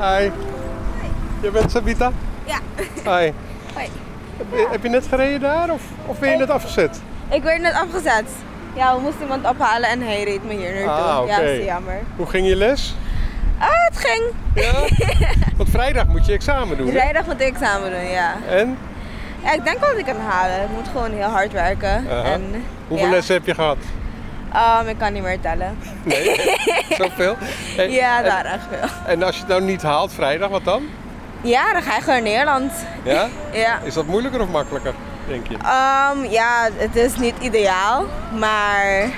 Hi. Je bent Sabita? Ja. Hi. Hoi. Heb, heb je net gereden daar of, of ben je net afgezet? Ik werd net afgezet. Ja, we moesten iemand ophalen en hij reed me hier naartoe. Ah, oké. Ja, dat is jammer. Hoe ging je les? Ah, het ging. Ja? Want vrijdag moet je examen doen. Vrijdag moet ik examen doen, ja. En? ja. Ik denk wel dat ik kan halen. Ik moet gewoon heel hard werken. En, Hoeveel ja. lessen heb je gehad? Um, ik kan niet meer tellen. Nee? Zoveel? Ja, en, daar echt veel. en als je het nou niet haalt vrijdag, wat dan? Ja, dan ga je gewoon naar Nederland. Ja? Ja. Is dat moeilijker of makkelijker, denk je? Um, ja, het is niet ideaal, maar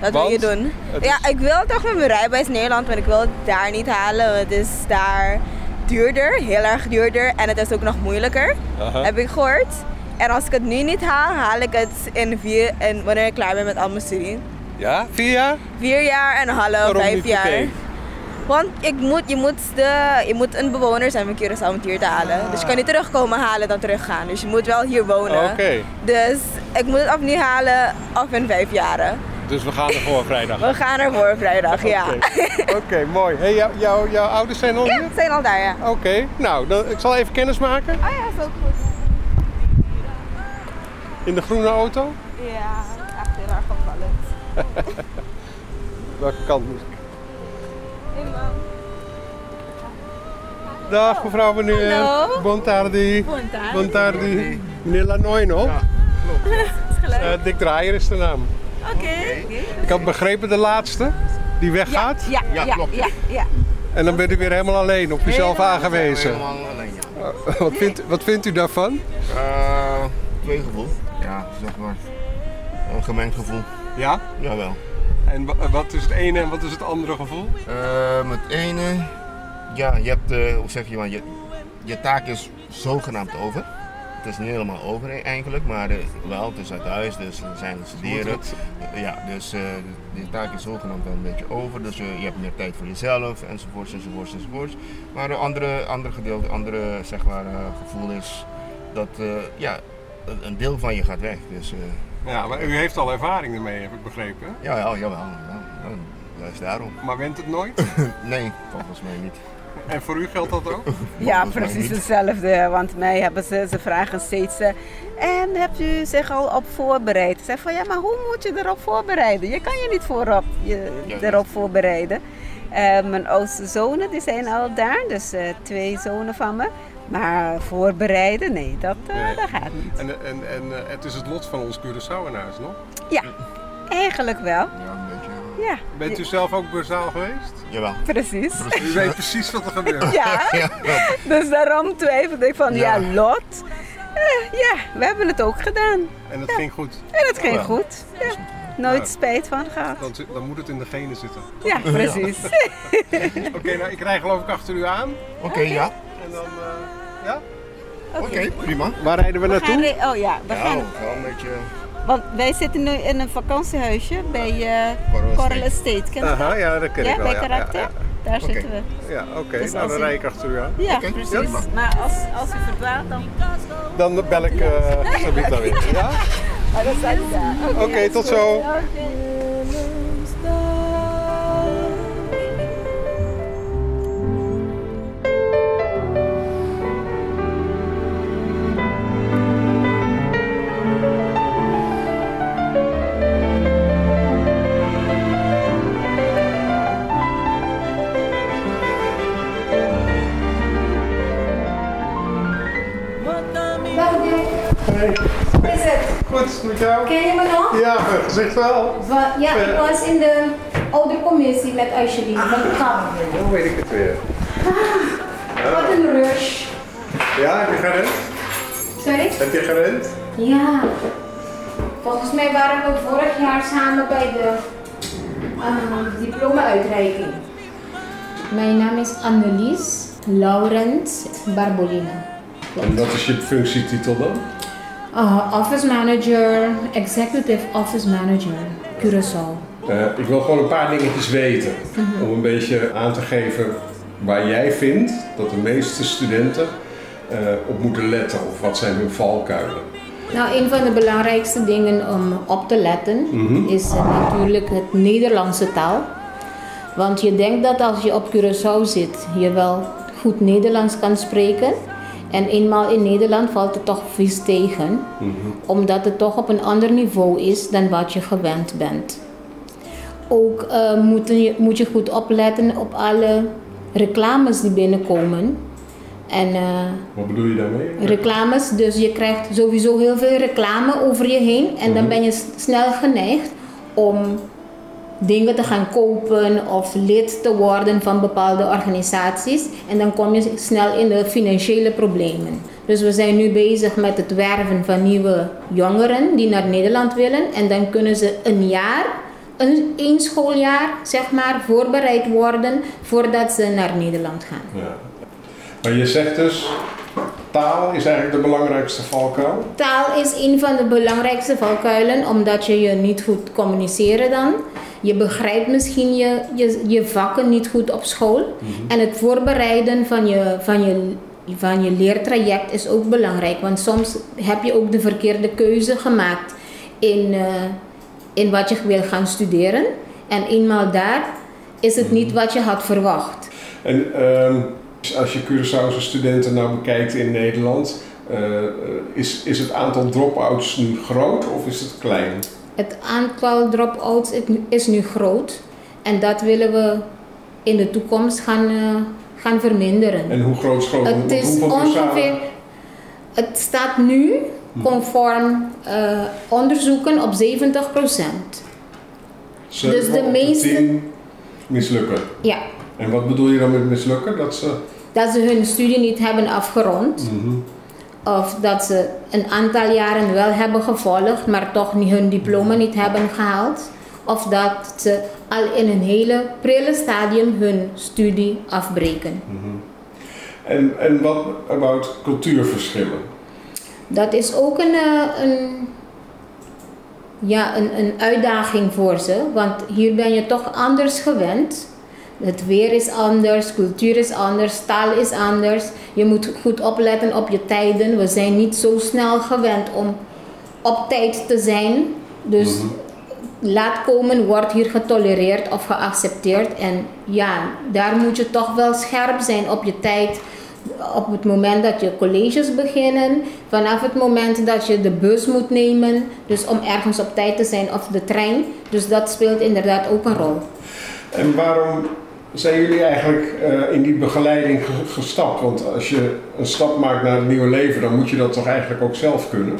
dat wil je doen. Ja, is- ik wil toch met mijn rijbewijs Nederland, maar ik wil het daar niet halen. want Het is daar duurder, heel erg duurder en het is ook nog moeilijker, heb ik gehoord. En als ik het nu niet haal, haal ik het in vier, en wanneer ik klaar ben met al mijn studie. Ja? Vier jaar? Vier jaar en een half, Waarom vijf jaar. Want ik moet, je, moet de, je moet een bewoner zijn van Curaçao om hier te halen. Dus je kan niet terugkomen halen dan teruggaan. Dus je moet wel hier wonen. Oké. Dus ik moet het of niet halen of in vijf jaren. Dus we gaan ervoor vrijdag. We gaan ervoor vrijdag, ja. Oké, mooi. Hey, jou, jou- jouw ouders zijn al Ja, hier? we zijn al daar, ja. Oké, nou, dan, ik zal even kennis maken Oh ja, is ook goed. in de groene auto. Ja, Welke kant moet ik? Dag mevrouw, meneer. Hallo. Bon tardi. Bon tardi. Bon tardi. Meneer Lanoy nog? Eh, Dick Draaier is de naam. Oké. Ik had begrepen de laatste, die Ja, weggaat. ja, ja, Ja, ja, klopt. ja, ja. En dan bent u weer helemaal alleen, op uzelf Helemaal aangewezen. Helemaal alleen, ja. wat, vindt, wat vindt u daarvan? Eh, twee gevoel. Ja, zeg maar. Een gemengd gevoel. Ja? Jawel. En wa- wat is het ene en wat is het andere gevoel? Eh, met ene, ja, je hebt, eh, hoe zeg je maar, je, je taak is zogenaamd over. Het is niet helemaal over e- eigenlijk, maar eh, wel, het is uit huis, dus er zijn studeren. het. Ja, dus eh de taak is zogenaamd wel een beetje over, dus eh, je hebt meer tijd voor jezelf, enzovoorts, enzovoorts, enzovoorts. Maar een andere, andere gedeelte, andere zeg maar, eh, gevoel is dat, eh, ja, een- deel van je gaat weg. Dus eh, Ja, maar u heeft al ervaring ermee, heb ik begrepen. hè? ja, ja, jawel, ja, ja, juist daarom. Maar went het nooit? Nee, volgens mij niet. En voor u geldt dat ook? Ja, precies hetzelfde. Want mij hebben ze, ze vragen steeds. eh, en hebt u zich al op voorbereid? Ik zeg van ja, maar hoe moet je erop voorbereiden? Je kan je niet voorop je, Ja, erop voorbereiden. Eh, mijn oudste zonen die zijn al daar, dus eh, twee zonen van me. Maar voorbereiden, nee, dat, eh, Nee. dat gaat niet. En, en, en eh, het is het lot van ons Curaçaoenaars, nog? Ja, eigenlijk wel. Ja, een beetje. ja. Ja, Bent u zelf ook burzaal geweest? Jawel. precies. U weet precies wat er gebeurt. Ja, Ja, dus daarom twijfelde ik van ja, Ja. lot. Eh, ja, we hebben het ook gedaan. En het ging goed. En het ging Ja. goed. Ja. Nooit spijt van gehad. Dan, dan moet het in de genen zitten. Ja, precies. Oké, nou ik rij geloof ik achter u aan. Oké, ja. En dan, eh, Oké, prima. Waar rijden we naartoe? oh ja, we Ja, gaan. wel een beetje. Want wij zitten nu in een vakantiehuisje bij eh Coral Coral Estate. Estate. Ken je Aha, ja, dat ken ja, ik wel. bij ja, karakter? Ja, Daar Oké. zitten we. ja. Oké. Dus nou, als dan rijd ik achter u aan. Ja, Oké, precies. Maar als, als u verdwaalt, dan. Dan bel ik eh Sabita weer. Ja? Maar dan staat. Oké, tot zo. Hoe is het? Goed, met jou? Ken je me nog? Ja, gezicht wel. Ja, ik Eh. was in de oude commissie met Aisjeline van de kap. Hoe weet ik het weer? Wat een rush. Ja, heb je gerend? Sorry? Heb je gerend? Ja. Volgens mij waren we vorig jaar samen bij de uh, diploma-uitreiking. Mijn naam is Annelies Laurent Barbolina. En wat is je functietitel dan? Uh, office Manager, Executive Office Manager, Curaçao. Eh, ik wil gewoon een paar dingetjes weten. Om een beetje aan te geven waar jij vindt dat de meeste studenten eh, op moeten letten. Of wat zijn hun valkuilen. Nou, een van de belangrijkste dingen om op te letten is eh, natuurlijk het Nederlandse taal. Want je denkt dat als je op Curaçao zit, je wel goed Nederlands kan spreken. En eenmaal in Nederland valt het toch vies tegen, omdat het toch op een ander niveau is dan wat je gewend bent. Ook eh, moet, je, moet je goed opletten op alle reclames die binnenkomen. En eh, Wat bedoel je daarmee? reclames, dus je krijgt sowieso heel veel reclame over je heen en dan ben je snel geneigd om dingen te gaan kopen of lid te worden van bepaalde organisaties en dan kom je snel in de financiële problemen. Dus we zijn nu bezig met het werven van nieuwe jongeren die naar Nederland willen en dan kunnen ze een jaar, een, één schooljaar zeg maar, voorbereid worden voordat ze naar Nederland gaan. Ja. Maar je zegt dus, taal is eigenlijk de belangrijkste valkuil. Taal is een van de belangrijkste valkuilen, omdat je je niet goed communiceren dan. Je begrijpt misschien je, je, je vakken niet goed op school. En het voorbereiden van je, van, je, van je leertraject is ook belangrijk. Want soms heb je ook de verkeerde keuze gemaakt in, eh, in wat je wil gaan studeren. En eenmaal daar is het niet wat je had verwacht. En ehm, als je Curaçaose studenten nou bekijkt in Nederland, eh, eh, is, is het aantal drop-outs nu groot of is het klein? Het aantal drop-outs is nu- groot en dat willen we in de toekomst gaan, eh, gaan verminderen. En hoe groot is groot? Het is ongeveer, het staat nu conform eh, onderzoeken op 70 Ze dus de meeste- mislukken. Ja, En wat bedoel je dan met mislukken? Dat ze... dat ze hun studie niet hebben afgerond. Mhm. Of dat ze een aantal jaren wel hebben gevolgd, maar toch hun diploma niet hebben gehaald. Of dat ze al in een hele prille stadium hun studie afbreken. En, en wat about cultuurverschillen? Dat is ook een, eh, een, ja, een, een uitdaging voor ze, want hier ben je toch anders gewend. Het weer is anders, cultuur is anders, taal is anders. Je moet goed opletten op je tijden. We zijn niet zo snel gewend om op tijd te zijn. Dus laat komen wordt hier getolereerd of geaccepteerd. En ja, daar moet je toch wel scherp zijn op je tijd. Op het moment dat je colleges beginnen, vanaf het moment dat je de bus moet nemen, dus om ergens op tijd te zijn of de trein. Dus dat speelt inderdaad ook een rol. En waarom zijn jullie eigenlijk eh, in die begeleiding ge- gestapt? Want als je een stap maakt naar het nieuwe leven, dan moet je dat toch eigenlijk ook zelf kunnen?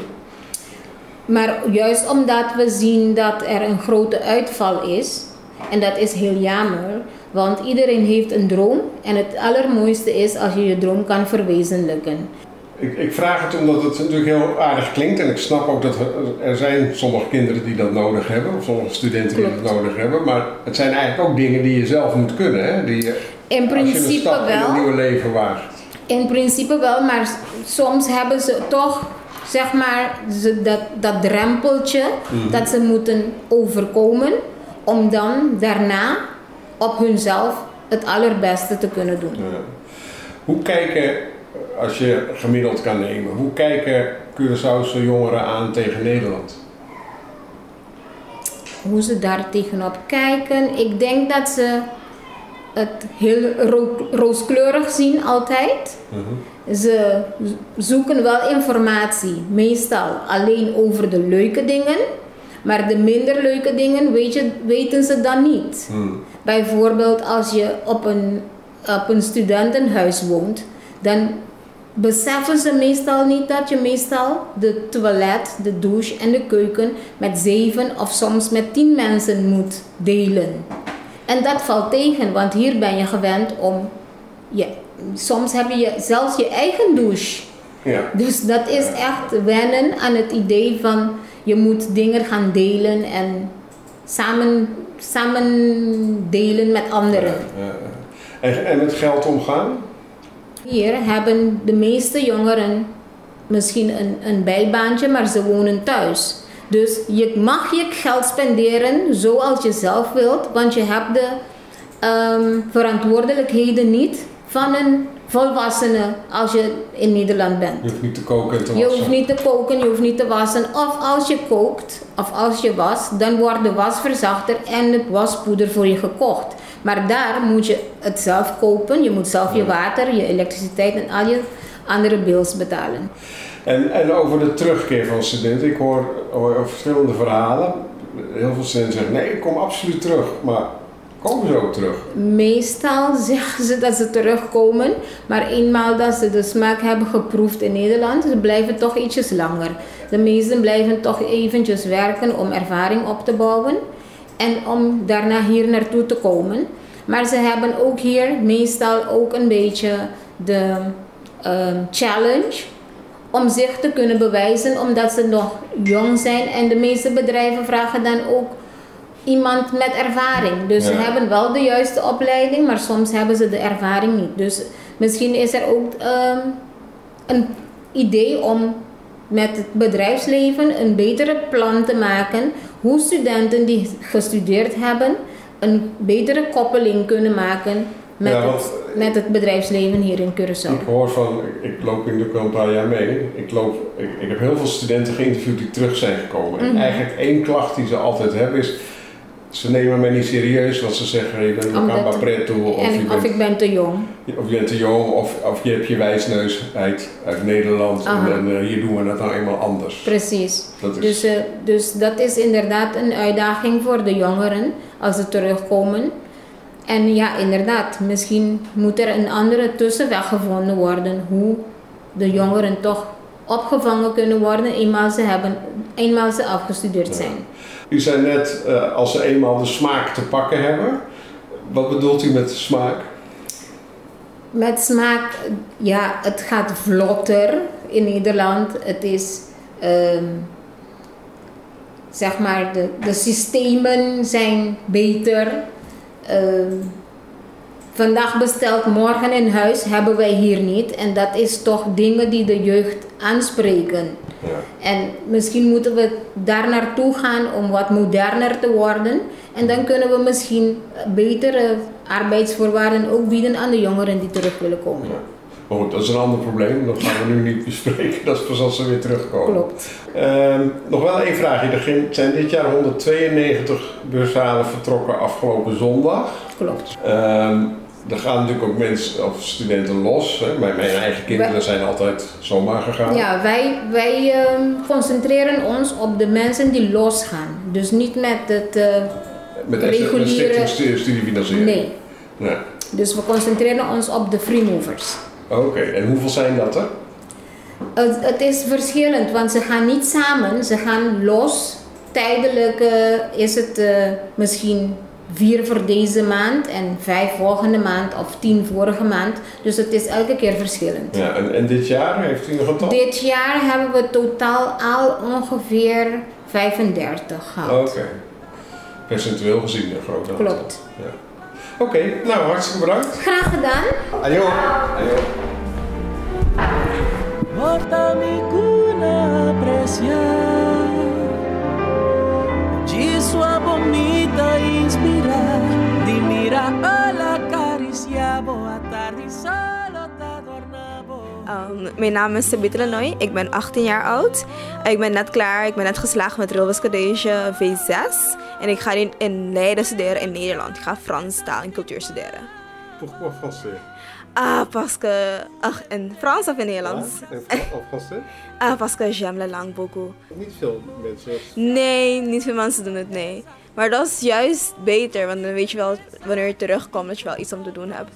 Maar juist omdat we zien dat er een grote uitval is, en dat is heel jammer, want iedereen heeft een droom en het allermooiste is als je je droom kan verwezenlijken. Ik, ik vraag het omdat het natuurlijk heel aardig klinkt en ik snap ook dat er, er zijn sommige kinderen die dat nodig hebben, of sommige studenten die dat nodig hebben, maar het zijn eigenlijk ook dingen die je zelf moet kunnen, hè? Die je, In als je een principe stap in wel. nieuwe leven waagt. In principe wel, maar soms hebben ze toch, zeg maar, ze, dat, dat drempeltje dat ze moeten overkomen om dan daarna op hunzelf het allerbeste te kunnen doen. Ja. Hoe kijken, als je gemiddeld kan nemen, hoe kijken Curaçaose jongeren aan tegen Nederland? Hoe ze daar tegenop kijken, ik denk dat ze het heel ro- rooskleurig zien altijd. Ze zoeken wel informatie, meestal alleen over de leuke dingen, maar de minder leuke dingen weet je, weten ze dan niet. Hmm. Bijvoorbeeld als je op een, op een studentenhuis woont, dan beseffen ze meestal niet dat je meestal de toilet, de douche en de keuken met zeven of soms met tien mensen moet delen. En dat valt tegen, want hier ben je gewend om, je, soms heb je zelfs je eigen douche. Ja. Dus dat is echt wennen aan het idee van je moet dingen gaan delen en samen, samen delen met anderen. Ja. En, en met geld omgaan? Hier hebben de meeste jongeren misschien een, een bijbaantje, maar ze wonen thuis. Dus je mag je geld spenderen zoals je zelf wilt, want je hebt de ehm, verantwoordelijkheden niet van een volwassene als je in Nederland bent. Je hoeft niet te koken en te Je wassen. hoeft niet te koken, je hoeft niet te wassen. Of als je kookt, of als je was, dan wordt de was verzachter en het waspoeder voor je gekocht. Maar daar moet je het zelf kopen. Je moet zelf je water, je elektriciteit en al je andere bills betalen. En, en over de terugkeer van studenten, ik hoor, hoor verschillende verhalen. Heel veel studenten zeggen, nee, ik kom absoluut terug. Maar komen ze ook terug? Meestal zeggen ze dat ze terugkomen, maar eenmaal dat ze de smaak hebben geproefd in Nederland, ze blijven toch ietsjes langer. De meesten blijven toch eventjes werken om ervaring op te bouwen en om daarna hier naartoe te komen. Maar ze hebben ook hier meestal ook een beetje de ehm, challenge om zich te kunnen bewijzen omdat ze nog jong zijn en de meeste bedrijven vragen dan ook iemand met ervaring. Dus ze hebben wel de juiste opleiding, maar soms hebben ze de ervaring niet. Dus misschien is er ook ehm, een idee om met het bedrijfsleven een betere plan te maken hoe studenten die gestudeerd hebben een betere koppeling kunnen maken met, Ja, het, met het bedrijfsleven hier in Curaçao. Ik hoor van, ik, loop nu ook al een paar jaar mee. Ik, loop, ik, ik heb heel veel studenten geïnterviewd die terug zijn gekomen. En Mhm. eigenlijk één klacht die ze altijd hebben is, ze nemen mij niet serieus, want ze zeggen, je bent een preto of, en je ik- bent, of ik ben te jong. of je bent te jong of, of je hebt je wijsneus uit, uit Nederland. En, Aha. en, eh, hier doen we dat nou eenmaal anders. Precies. Dat is, Dus, eh, dus dat is inderdaad een uitdaging voor de jongeren als ze terugkomen. En ja, inderdaad, misschien moet er een andere tussenweg gevonden worden hoe de jongeren toch opgevangen kunnen worden eenmaal ze, hebben, eenmaal ze afgestudeerd zijn. U zei net, eh, als ze eenmaal de smaak te pakken hebben. Wat bedoelt u met smaak? Met smaak, ja, het gaat vlotter in Nederland. Het is, ehm, zeg maar, de, de systemen zijn beter. Ehm, vandaag besteld, morgen in huis hebben wij hier niet. En dat is toch dingen die de jeugd aanspreken. Ja. En misschien moeten we daar naartoe gaan om wat moderner te worden. En dan kunnen we misschien betere arbeidsvoorwaarden ook bieden aan de jongeren die terug willen komen. Ja. Maar goed, dat is een ander probleem. Dat gaan we nu niet bespreken. Dat is pas als ze weer terugkomen. Klopt. Ehm, nog wel één vraagje. Er zijn dit jaar 192 bursalen vertrokken afgelopen zondag. Klopt. Ehm, er gaan natuurlijk ook mensen of studenten los. Hè. Mijn, mijn eigen kinderen Wij- zijn altijd zomaar gegaan. Ja, wij, wij ehm, concentreren ons op de mensen die losgaan. Dus niet met het. eh, Met reguliere- studiefinanciering. nee. Nee. Dus we concentreren ons op de free movers. Oké, en hoeveel zijn dat er? Het, het is verschillend, want ze gaan niet samen, ze gaan los. Tijdelijk eh, is het eh, misschien vier voor deze maand en vijf volgende maand of tien vorige maand. Dus het is elke keer verschillend. Ja, en, en dit jaar heeft u nog een getal? Dit jaar hebben we totaal al ongeveer 35 gehad. Oké. Percentueel gezien een groot aantal. Klopt. Ja. Oké, nou hartstikke bedankt. Graag gedaan. Ajo. Ajo. Mijn naam is Sabine Lanoy, ik ben 18 jaar oud. Ik ben net klaar, ik ben net geslaagd met Rilbus College V6. En ik ga in, in Leiden studeren in Nederland. Ik ga Frans taal en cultuur studeren. Pourquoi français? Ah, parce que... Ach, in Frans of in Nederlands? Of français? Ah, parce que j'aime la langue beaucoup. Niet veel mensen. Nee, niet veel mensen doen het, nee. Maar dat is juist beter, want dan weet je wel wanneer je terugkomt dat je wel iets om te doen hebt.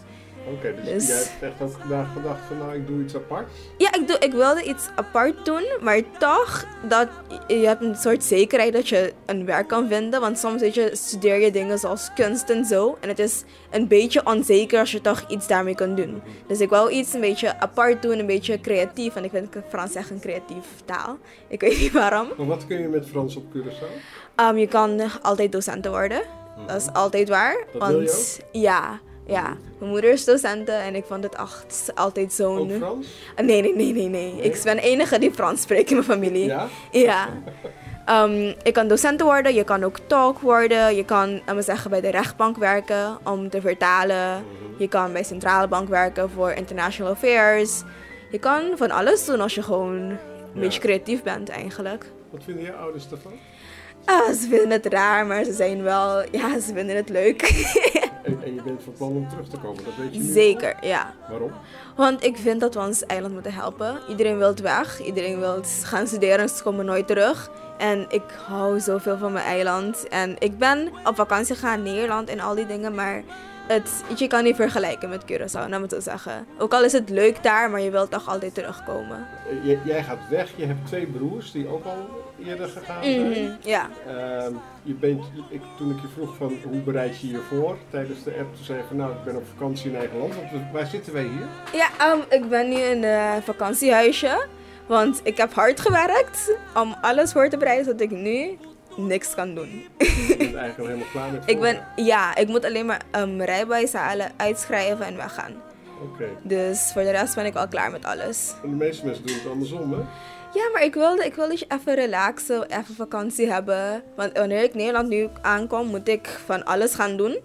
Oké, dus, Dus- jij hebt echt vandaag gedacht van nou ik doe iets aparts? Ja, ik, doe, ik wilde iets apart doen, maar toch dat je hebt een soort zekerheid dat je een werk kan vinden. Want soms weet je, studeer je dingen zoals kunst en zo. En het is een beetje onzeker als je toch iets daarmee kan doen. Dus ik wou iets een beetje apart doen, een beetje creatief. En ik vind Frans echt een creatief taal. Ik weet niet waarom. Maar wat kun je met Frans op Curaçao? Um, je kan altijd docenten worden. Dat is altijd waar. Dat want wil je ja, ja. Mijn moeder is docenten en ik vond het echt altijd zo'n. Ook Frans? Nee, nee, nee, nee, nee. Ik ben de enige die Frans spreekt in mijn familie. Ja? Ja. Um, je kan docent worden, je kan ook tolk worden, je kan laten zeggen, bij de rechtbank werken om te vertalen. Je kan bij centrale bank werken voor international affairs. Je kan van alles doen als je gewoon een Ja. beetje creatief bent eigenlijk. Wat vinden je ouders ervan? Ah, ze vinden het raar, maar ze zijn wel, ja, ze vinden het leuk. En, en je bent van plan om terug te komen, dat weet je nu al? Zeker, ja. Waarom? Want ik vind dat we ons eiland moeten helpen. Iedereen wil weg. Iedereen wil gaan studeren en ze komen nooit terug. En ik hou zoveel van mijn eiland. En ik ben op vakantie gegaan in Nederland en al die dingen. Maar het, je kan niet vergelijken met Curaçao, laat me zo zeggen. Ook al is het leuk daar, maar je wilt toch altijd terugkomen. Eh, j- jij gaat weg, je hebt twee broers die ook al eerder gegaan zijn. Mhm, Ja. Ehm, je bent, ik, toen ik je vroeg van hoe bereid je je voor tijdens de app, toen zei je van nou ik ben op vakantie in eigen land. Want waar zitten wij hier? Ja, ehm, ik ben nu in een vakantiehuisje. Want ik heb hard gewerkt om alles voor te bereiden zodat ik nu niks kan doen. Je bent eigenlijk al helemaal klaar met Ik ben, ja, ik moet alleen maar um, rijbewijs halen, uitschrijven en weggaan. Oké. Dus voor de rest ben ik al klaar met alles. En de meeste mensen doen het andersom hè? Ja, maar ik wilde, ik wilde even relaxen, even vakantie hebben. Want wanneer ik Nederland nu aankom, moet ik van alles gaan doen.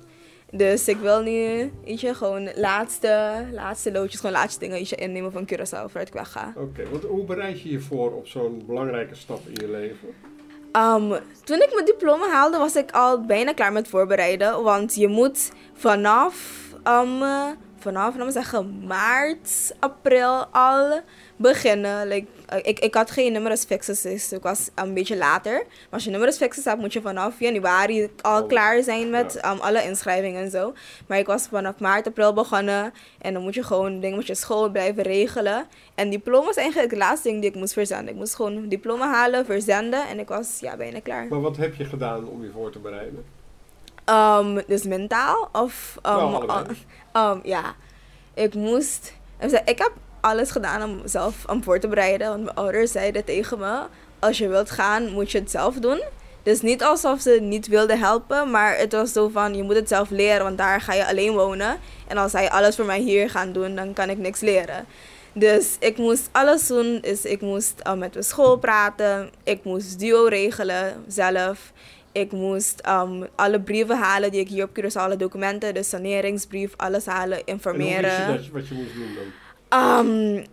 Dus ik wil nu, weet je, gewoon laatste, laatste loodjes, gewoon laatste dingen weet je, innemen van Curaçao voordat ik wegga. Oké, want hoe bereid je je voor op zo'n belangrijke stap in je leven? Um, toen ik mijn diploma haalde, was ik al bijna klaar met voorbereiden. Want je moet vanaf, um, vanaf zeggen, maart, april al beginnen. Like, eh, ik, ik had geen numerus fixes, dus ik was een beetje later. Maar als je numerus fixes hebt, moet je vanaf januari al Oh. klaar zijn met um, alle inschrijvingen en zo. Maar ik was vanaf maart, april begonnen. En dan moet je gewoon dingen met je school blijven regelen. En diploma is eigenlijk het laatste ding die ik moest verzenden. Ik moest gewoon een diploma halen, verzenden. En ik was ja, bijna klaar. Maar wat heb je gedaan om je voor te bereiden? Um, dus mentaal of... Um, Nou, um, ja, ik moest... Ik heb alles gedaan om zelf om voor te bereiden. Want mijn ouders zeiden tegen me... Als je wilt gaan, moet je het zelf doen. Dus niet alsof ze niet wilden helpen. Maar het was zo van, je moet het zelf leren. Want daar ga je alleen wonen. En als zij alles voor mij hier gaan doen, dan kan ik niks leren. Dus ik moest alles doen. Dus ik moest uh, met mijn school praten. Ik moest duo regelen zelf. Ik moest um, alle brieven halen die ik hier op Curaçao, alle documenten, de saneringsbrief, alles halen, En hoe wist je informeren. dat wat je moest doen dan? Um,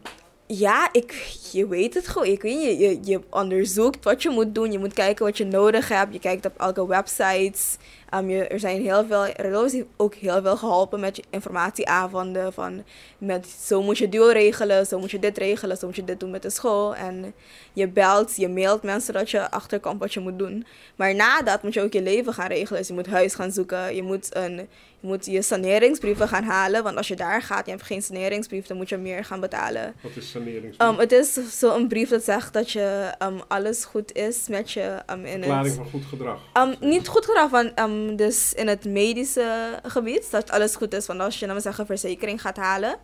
ja, ik, je weet het gewoon. Ik weet, je, je, je onderzoekt wat je moet doen. Je moet kijken wat je nodig hebt. Je kijkt op elke websites. Um, je, er zijn heel veel, Reloos heeft ook heel veel geholpen met je informatieavonden. Van met zo moet je duo regelen, zo moet je dit regelen, zo moet je dit doen met de school. En je belt, je mailt mensen dat je achterkomt wat je moet doen. Maar na dat moet je ook je leven gaan regelen. Dus je moet huis gaan zoeken. Je moet, een, je moet je saneringsbrieven gaan halen. Want als je daar gaat en je hebt geen saneringsbrief, dan moet je meer gaan betalen. Wat is saneringsbrief? Um, het is zo'n brief dat zegt dat je um, alles goed is met je in Verklaring het... van goed gedrag. Niet goed gedaan, van, um, dus in het medische gebied, dat alles goed is. Want als je, we zeggen, verzekering gaat halen,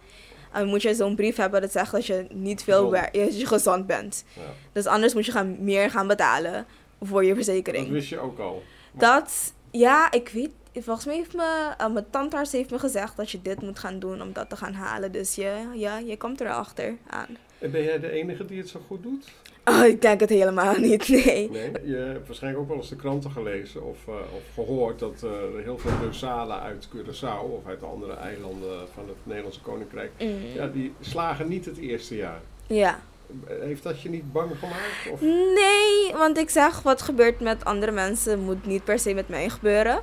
um, moet je zo'n brief hebben dat zegt dat je niet veel werkt, dat je gezond bent. Ja. Dus anders moet je gaan, meer gaan betalen voor je Dat verzekering. wist je ook al. Dat, ja, ik weet, volgens mij heeft me, uh, mijn tandarts heeft me gezegd dat je dit moet gaan doen om dat te gaan halen. Dus je, ja, je komt erachter aan. En ben jij de enige die het zo goed doet? Oh, ik denk het helemaal niet, nee. Nee, je hebt waarschijnlijk ook wel eens de kranten gelezen of, eh, of gehoord dat eh, er heel veel Deusalen uit Curaçao of uit de andere eilanden van het Nederlandse Koninkrijk, Mm. ja, die slagen niet het eerste jaar. Ja. Heeft dat je niet bang gemaakt? Of? Nee, want ik zeg, wat gebeurt met andere mensen moet niet per se met mij gebeuren.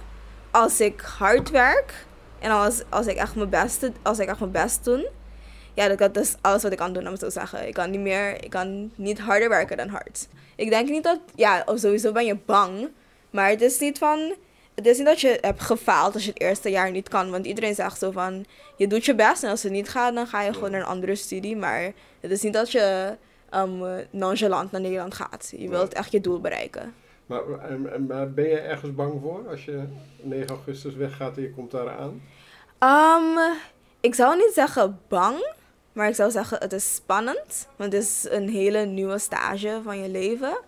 Als ik hard werk en als, als ik echt mijn best, als ik echt mijn best doe, ja, dat, is alles wat ik kan doen, om het zo te zeggen. Ik kan niet meer, ik kan niet harder werken dan hard. Ik denk niet dat, ja, of sowieso ben je bang, maar het is niet van, het is niet dat je hebt gefaald als je het eerste jaar niet kan, want iedereen zegt zo van, je doet je best en als het niet gaat, dan ga je gewoon naar een andere studie, maar het is niet dat je um, nonchalant naar Nederland gaat. Je wilt echt je doel bereiken. Maar, maar ben je ergens bang voor als je 9 augustus weggaat en je komt daar aan? Um, ik zou niet zeggen bang, maar ik zou zeggen het is spannend. Want het is een hele nieuwe stage van je leven.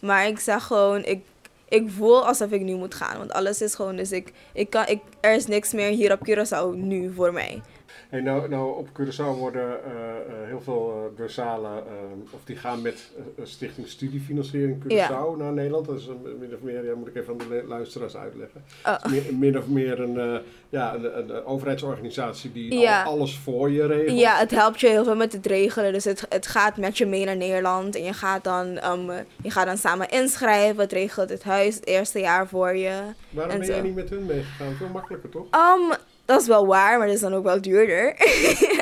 Maar ik zeg gewoon, ik, ik voel alsof ik nu moet gaan. Want alles is gewoon, dus ik, ik kan, ik, er is niks meer hier op Curaçao nu voor mij. Hey, nou, nou, op Curaçao worden eh, eh, heel veel bursalen, uh, of die gaan met Stichting Studiefinanciering Curaçao Ja. naar Nederland. Dat is min of meer, ja, moet ik even aan de luisteraars uitleggen. Oh. Het is meer, min of meer een, eh, ja, een, overheidsorganisatie die al- alles voor je regelt. Ja, het helpt je heel veel met het regelen. Dus het, het gaat met je mee naar Nederland. En je gaat, dan, ehm, je gaat dan samen inschrijven. Het regelt het huis het eerste jaar voor je. Waarom en ben jij niet met hun meegegaan? Veel makkelijker toch? Um, dat is wel waar, maar dat is dan ook wel duurder.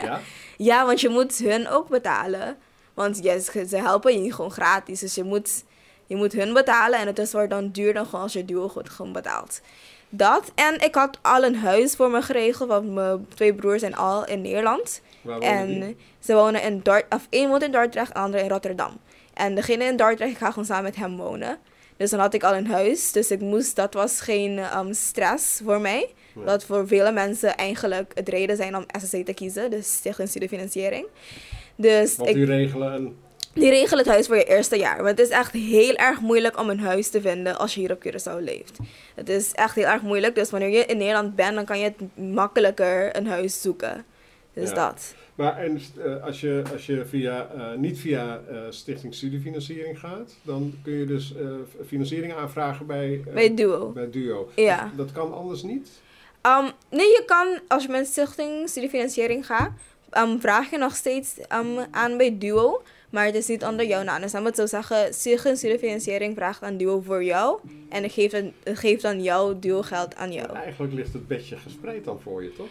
Ja? ja, want je moet hun ook betalen. Want ja, ze helpen je niet gewoon gratis. Dus je moet, je moet hun betalen. En het is wordt dan duurder gewoon als je duo goed gewoon betaalt. Dat. En ik had al een huis voor me geregeld. Want mijn twee broers zijn al in Nederland. Waar wonen die? En ze wonen in Dordrecht, of één woont in Dordrecht, de andere in Rotterdam. En degene in Dordrecht, ik ga gewoon samen met hem wonen. Dus dan had ik al een huis, dus ik moest, dat was geen ehm, stress voor mij. Dat voor vele mensen eigenlijk het reden zijn om SSC te kiezen, dus Stichting Studiefinanciering. Dus ik, die regelen die regelen het huis voor je eerste jaar. Want het is echt heel erg moeilijk om een huis te vinden als je hier op Curaçao leeft. Het is echt heel erg moeilijk, dus wanneer je in Nederland bent, dan kan je het makkelijker een huis zoeken. Dus Ja. dat. Maar en, eh, als je, als je via, eh, niet via eh, Stichting Studiefinanciering gaat, dan kun je dus financiering aanvragen bij, Bij Duo. bij Duo. Ja. Dat, dat kan anders niet? Um, nee, je kan, als je met stichting studiefinanciering gaat, um, vraag je nog steeds um, aan bij Duo. Maar het is niet onder jouw naam. Dus dan moet ik zo zeggen, stichting studiefinanciering vraagt aan Duo voor jou. En het geeft, dan- het geeft dan jouw Duo geld aan jou. Eigenlijk ligt het bedje gespreid dan voor je, toch?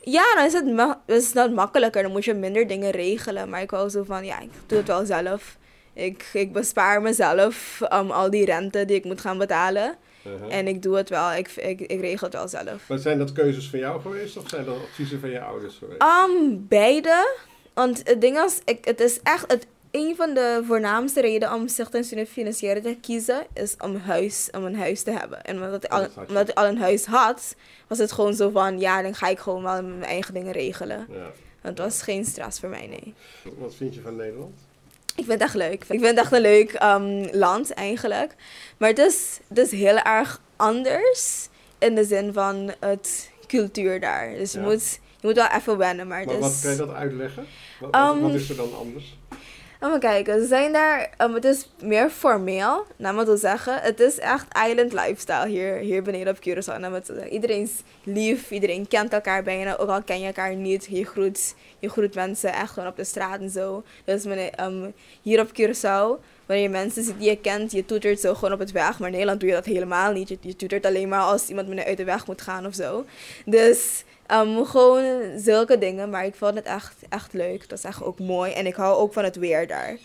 Ja, dan is het, ma- is makkelijker. Dan moet je minder dingen regelen. Maar ik hou zo van, ja, ik doe het wel zelf. Ik, ik bespaar mezelf al die rente die ik moet gaan betalen. Uh-huh. En ik doe het wel, ik, ik, ik regel het wel zelf. Maar zijn dat keuzes van jou geweest of zijn dat adviezen van je ouders geweest? Um, beide. Want het ding is, ik, het is echt het, een van de voornaamste redenen om stichting studentfinancieren te kiezen, is om, huis, om een huis te hebben. En omdat ik, al, had je. omdat ik al een huis had, was het gewoon zo van, ja, dan ga ik gewoon wel mijn eigen dingen regelen. Ja. Het was geen stress voor mij, nee. Wat vind je van Nederland? Ik vind het echt leuk. Ik vind het echt een leuk ehm, land eigenlijk. Maar het is, het is heel erg anders in de zin van het cultuur daar. Dus je, moet, je moet wel even wennen. Maar, Maar wat kan je dat uitleggen? Wat, wat- Um, wat is er dan anders? Even kijken, ze zijn daar, um, het is meer formeel, laat maar zo zeggen. Het is echt island lifestyle hier, hier beneden op Curaçao. Zo zeggen. Iedereen is lief, iedereen kent elkaar bijna, ook al ken je elkaar niet. Je groet, je groet mensen echt gewoon op de straat en zo. Dus um, hier op Curaçao, wanneer je mensen ziet die je kent, je toetert zo gewoon op het weg. Maar in Nederland doe je dat helemaal niet. Je, toetert alleen maar als iemand uit de weg moet gaan of zo. Dus um, gewoon zulke dingen, maar ik vond het echt, echt leuk. Het was echt ook mooi en ik hou ook van het weer daar.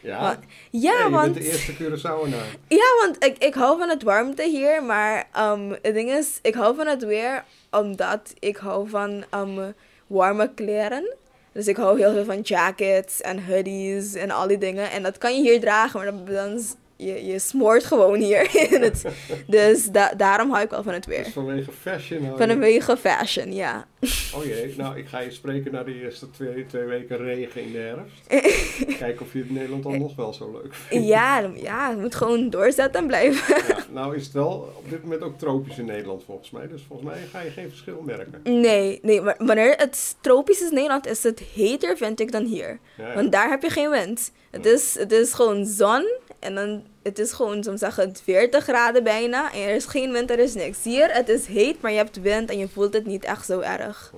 Ja, Want- Ja, ja, je want, bent de eerste Curaçaoenaar. ja, want ik, ik hou van het warmte hier, maar um, het ding is, ik hou van het weer omdat ik hou van um, warme kleren. Dus ik hou heel veel van jackets en hoodies en al die dingen. En dat kan je hier dragen, maar dan, is- je, je smoort gewoon hier. in het, dus da- daarom hou ik wel van het Dus weer. vanwege fashion. hou Van je- een wege fashion, ja. Oh jee, nou ik ga je spreken na de eerste twee, twee weken regen in de herfst. Kijken of je het in Nederland dan nog wel zo leuk vindt. Ja, ja, je moet gewoon doorzetten en blijven. Ja, nou is het wel op dit moment ook tropisch in Nederland volgens mij. Dus volgens mij ga je geen verschil merken. Nee, nee, maar wanneer het tropisch is in Nederland, is het heter, vind ik, dan hier. Ja, ja. Want daar heb je geen wind. Het is, het is gewoon zon en dan, het is gewoon, zo'n zeggen, 40 graden bijna. En er is geen wind, er is niks. Hier, het is heet, maar je hebt wind en je voelt het niet echt zo erg.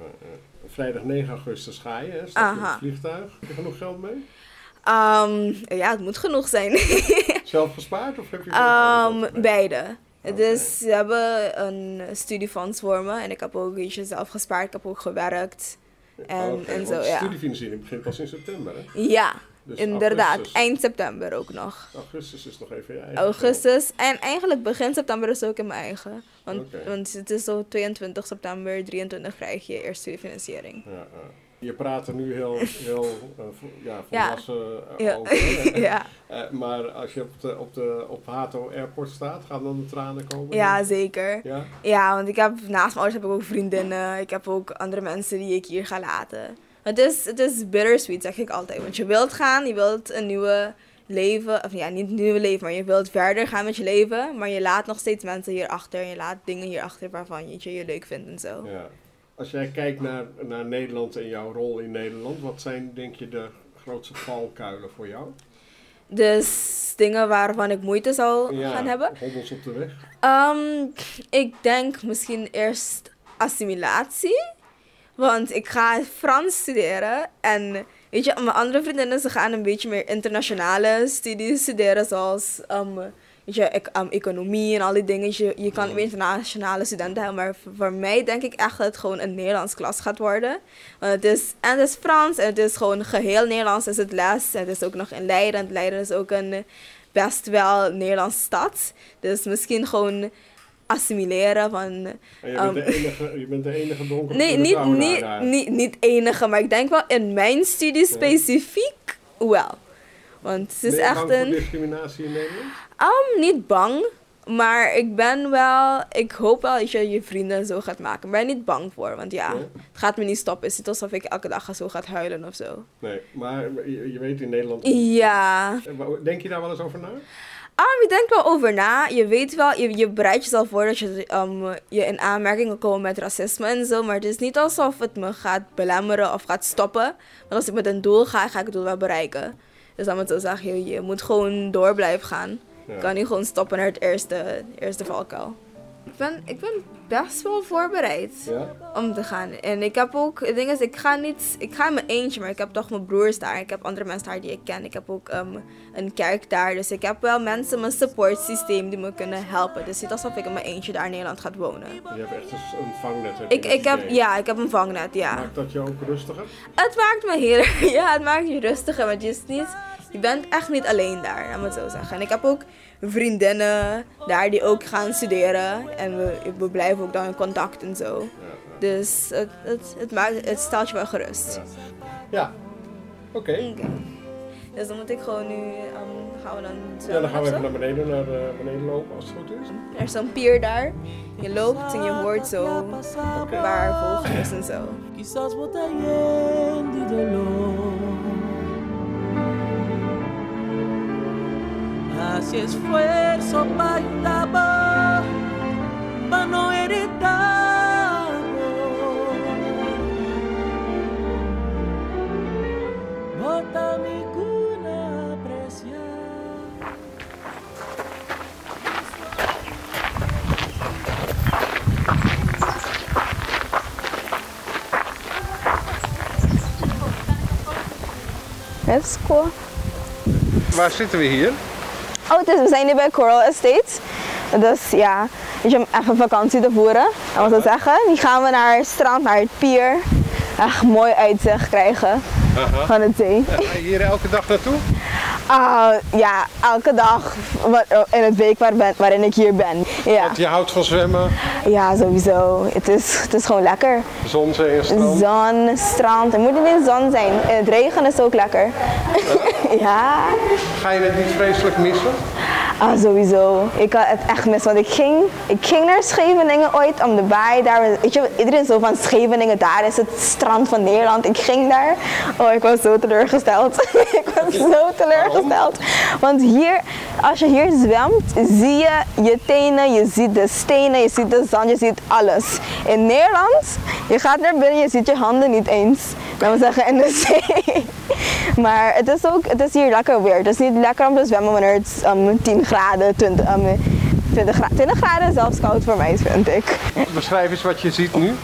Vrijdag 9 augustus ga je, hè? Stap je het vliegtuig. Heb je genoeg geld mee? Ehm, ja, het moet genoeg zijn. Zelf gespaard of heb je... Ehm beide. Oké. Dus ze hebben een studiefonds voor me en ik heb ook iets zelf gespaard, ik heb ook gewerkt. En, Oké, en zo, ja. studiefinanciering begint pas in september, hè? Ja, Dus inderdaad. Augustus, Eind september ook nog. augustus is nog even je eigen Augustus en eigenlijk begin september is ook in mijn eigen. Want, want het is zo 22 september, 23 krijg je eerst studiefinanciering. geld. Ja, ja. Je praat er nu heel, heel eh, ja, volwassen eh, Ja. over. hè? ja. Eh, maar als je op, de, op, de, op Hato Airport staat, gaan dan de tranen komen? ja, zeker. Ja? Ja, want ik heb naast mijn ouders heb ik ook vriendinnen. Ik heb ook andere mensen die ik hier ga laten. Het is, het is bittersweet, zeg ik altijd. Want je wilt gaan, je wilt een nieuwe leven, of ja, niet een nieuwe leven, maar je wilt verder gaan met je leven. Maar je laat nog steeds mensen hier achter. Je laat dingen hier achter waarvan je, je leuk vindt en zo. ja. Als jij kijkt naar, naar Nederland en jouw rol in Nederland, wat zijn denk je de grootste valkuilen voor jou? Dus dingen waarvan ik moeite zal gaan hebben. hobbels op de weg. Ehm, ik denk misschien eerst assimilatie. Want ik ga Frans studeren en weet je, mijn andere vriendinnen ze gaan een beetje meer internationale studies studeren, zoals um, weet je, ec- um, economie en al die dingen. Je, je kan weer internationale studenten hebben, maar voor, voor mij denk ik echt dat het gewoon een Nederlands klas gaat worden. Want het is, en het is Frans en het is gewoon geheel Nederlands is het les. En het is ook nog in Leiden. en Leiden is ook een best wel Nederlandse stad. Dus misschien gewoon assimileren van... En je, Um, bent de enige, je bent de enige donkere Nee, niet, niet, niet, niet enige, maar ik denk wel in mijn studie specifiek wel. Want het is Ben je echt bang voor een... discriminatie in Nederland? Um, niet bang, maar ik ben wel... Ik hoop wel dat je je vrienden zo gaat maken. Ik ben niet bang voor, want ja, het gaat me niet stoppen. Het is niet alsof ik elke dag zo gaat huilen of zo. Nee, maar je, je weet in Nederland... Ja. Denk je daar wel eens over na? Ah, je denkt wel over na. Je weet wel, je, je bereidt jezelf voor dat je, um, je in aanmerking komt met racisme en zo. Maar het is niet alsof het me gaat belemmeren of gaat stoppen. Want als ik met een doel ga, ga ik het doel wel bereiken. Dus dan moet ik zeggen, je, je moet gewoon door blijven gaan. Ja. Je kan niet gewoon stoppen naar het eerste, eerste valkuil. Ik ben, ik ben best wel voorbereid Ja? om te gaan. En ik heb ook, het ding is, ik ga niet, ik ga in mijn eentje, maar ik heb toch mijn broers daar. Ik heb andere mensen daar die ik ken. Ik heb ook ehm, een kerk daar. Dus ik heb wel mensen, mijn support systeem die me kunnen helpen. Dus het is niet alsof ik in mijn eentje daar in Nederland ga wonen. Je hebt echt een vangnet. heb Ik, ik heb, ja, ik heb een vangnet, ja. Maakt dat je ook rustiger? Het maakt me heel, ja, het maakt je rustiger, want je is niet, je bent echt niet alleen daar, laat me het zo zeggen. En ik heb ook vriendinnen daar die ook gaan studeren en we, we blijven ook dan in contact en zo. Dus het, het, het, maakt, het stelt je wel gerust. Ja. Oké. Dus dan moet ik gewoon nu, ehm, gaan we dan Ja, dan gaan we even naar beneden, naar eh, beneden lopen als het goed is. Er is zo'n pier daar. Je loopt en je hoort zo waar vogels is en zo. Se esforço para esfuerzo para ayudar, para no heredar. Let's go. Waar zitten we hier? Oh, is, we zijn nu bij Coral Estates. Dus ja, weet je, om even vakantie te voeren. Dat wil ik zeggen. Nu gaan we naar het strand, naar het pier. Echt mooi uitzicht krijgen van het zee. Ga je hier elke dag naartoe? Ah, ja, elke dag in het week waar ben, waarin ik hier ben. Ja, Je houdt van zwemmen, ja sowieso. Het is, het is gewoon lekker. zon, zee en strand. Zon, strand. Het moet niet in de zon zijn. Het regen is ook lekker. ja. Ga je het niet vreselijk missen? Ah, sowieso. Ik had het echt mis, want ik ging, ik ging naar Scheveningen ooit om de baai. Daar, weet je, iedereen zo van Scheveningen, daar is het strand van Nederland. Ik ging daar. Oh, ik was zo teleurgesteld. ik was zo teleurgesteld. Want hier, als je hier zwemt, zie je je tenen, je ziet de stenen, je ziet de zand, je ziet alles. In Nederland, je gaat naar binnen, je ziet je handen niet eens. Laten we zeggen, in de zee. Maar het is ook, het is hier lekker weer. Het is niet lekker om te zwemmen wanneer het um, 10 graden, 20, um, 20, gra 20 graden zelfs koud voor mij, vind ik. Beschrijf eens wat je ziet nu.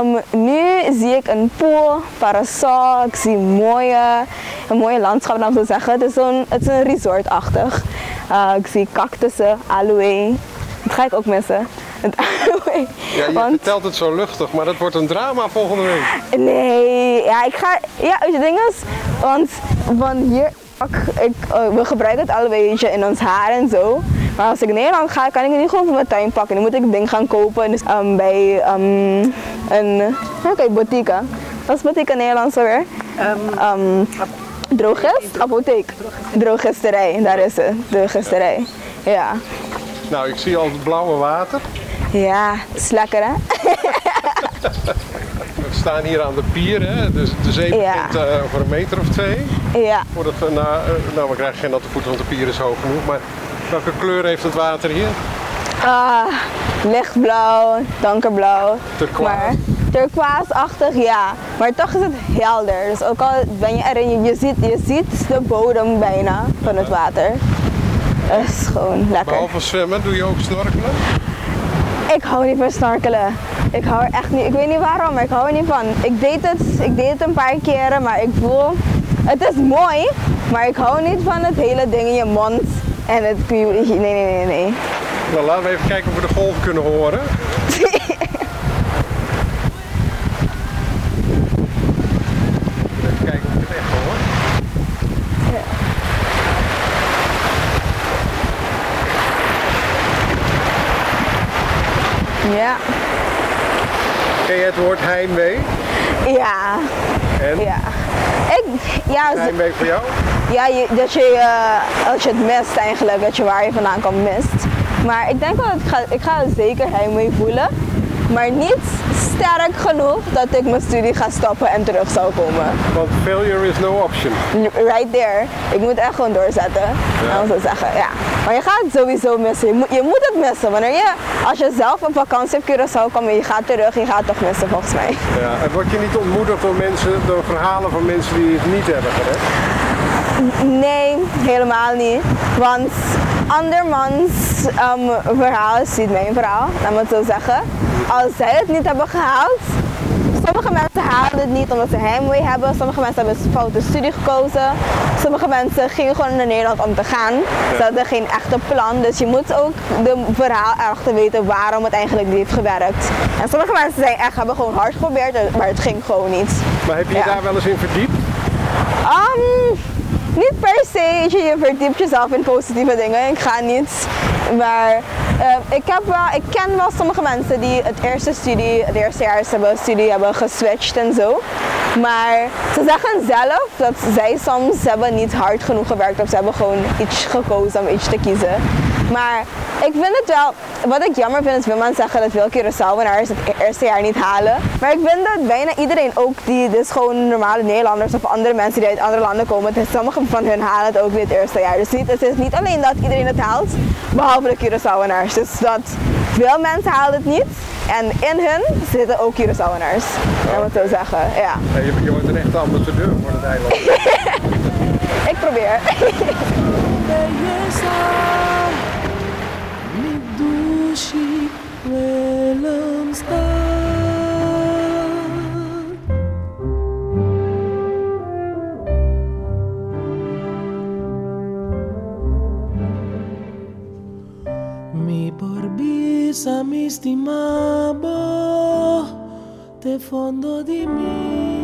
Um, nu zie ik een pool, parasol, ik zie mooie, een mooie landschap, laat ik zo zeggen. Het is, zo'n, het is een resortachtig. Uh, ik zie cactussen, aloe. Dat ga ik ook missen. Het aloe. Ja, je Want- vertelt het zo luchtig, maar dat wordt een drama volgende week. Nee, ja, ik ga. Ja, weet je, ding is, want van hier. Ik, ik, eh, we gebruiken het al een beetje in ons haar en zo. Maar als ik Nederland ga, kan ik het niet gewoon voor mijn tuin pakken. Dan moet ik het ding gaan kopen. Dus ehm, bij ehm, een oké, boutique. Wat is boutique in Nederlands alweer? Ehm drogist? Apotheek. Drogisterij, daar is het. Drogisterij. Ja. Nou, ik zie al het blauwe water. Ja, het is lekker hè? We staan hier aan de pier, hè? Dus de zee Ja. begint eh, over een meter of twee. Ja. Voordat we, na, eh, nou, we krijgen geen natte voeten, want de pier is hoog genoeg. Maar welke kleur heeft het water hier? Ah, lichtblauw, donkerblauw. Turquoise. Maar Turquoise-achtig, ja. Maar toch is het helder. Dus ook al ben je erin, je, je, ziet, je ziet de bodem bijna van het water. Het is gewoon lekker. Behalve zwemmen, doe je ook snorkelen? Ik hou niet van snorkelen. Ik hou er echt niet. Ik weet niet waarom, maar ik hou er niet van. Ik deed het, ik deed het een paar keren, maar ik voel. Het is mooi, maar ik hou niet van het hele ding in je mond. En het. Nee, nee, nee, nee. Nou, laten we even kijken of we de golven kunnen horen. Even kijken of ik het echt hoor. Ja. Ken je het woord heimwee? Ja. En? Ja. Ik, ja, z- Heimwee voor jou? ja je, dat je, eh, als je het mist eigenlijk, dat je waar je vandaan komt mist. Maar ik denk wel, dat ik ga, ik ga zeker heimwee voelen. Maar niet sterk genoeg dat ik mijn studie ga stoppen en terug zou komen. Want failure is no option. Right there. Ik moet echt gewoon doorzetten. Ja. zo zeggen, ja. Maar je gaat het sowieso missen. Je moet, je moet het missen. Wanneer je, als je zelf op vakantie op Curaçao komt en je gaat terug, je gaat het toch missen volgens mij. Ja, en word je niet ontmoedigd door mensen, door verhalen van mensen die het niet hebben gered? Nee, helemaal niet. Want andermans ehm, verhaal is niet mijn verhaal, laat me het zo zeggen. Als zij het niet hebben gehaald, sommige mensen halen het niet omdat ze heimwee hebben. Sommige mensen hebben een foute studie gekozen. Sommige mensen gingen gewoon naar Nederland om te gaan. Ze hadden geen echte plan. Dus je moet ook de verhaal erachter weten waarom het eigenlijk niet heeft gewerkt. En sommige mensen zijn echt, hebben gewoon hard geprobeerd, maar het ging gewoon niet. Maar heb je je Ja. daar wel eens in verdiept? Um, niet per se, je verdiept jezelf in positieve dingen. Ik ga niet. Maar eh, ik, heb wel, ik ken wel sommige mensen die het eerste studie, het eerste jaar hebben studie hebben geswitcht en zo. Maar ze zeggen zelf dat zij soms hebben niet hard genoeg gewerkt of ze hebben gewoon iets gekozen om iets te kiezen. Maar ik vind het wel, wat ik jammer vind is wil men zeggen dat veel Curaçaoenaars het eerste jaar niet halen. Maar ik vind dat bijna iedereen ook die, dus gewoon normale Nederlanders of andere mensen die uit andere landen komen, dus sommige van hun halen het ook niet het eerste jaar. Dus niet, het is niet alleen dat iedereen het haalt, behalve de Curaçaoenaars. Dus dat veel mensen halen het niet en in hun zitten ook Curaçaoenaars. Laat me het zo zeggen, ja. Ja, je, je wordt een echte ambassadeur voor het eiland. Ik probeer. Μην μπούμε σε μη στήμα, δε fondo τη.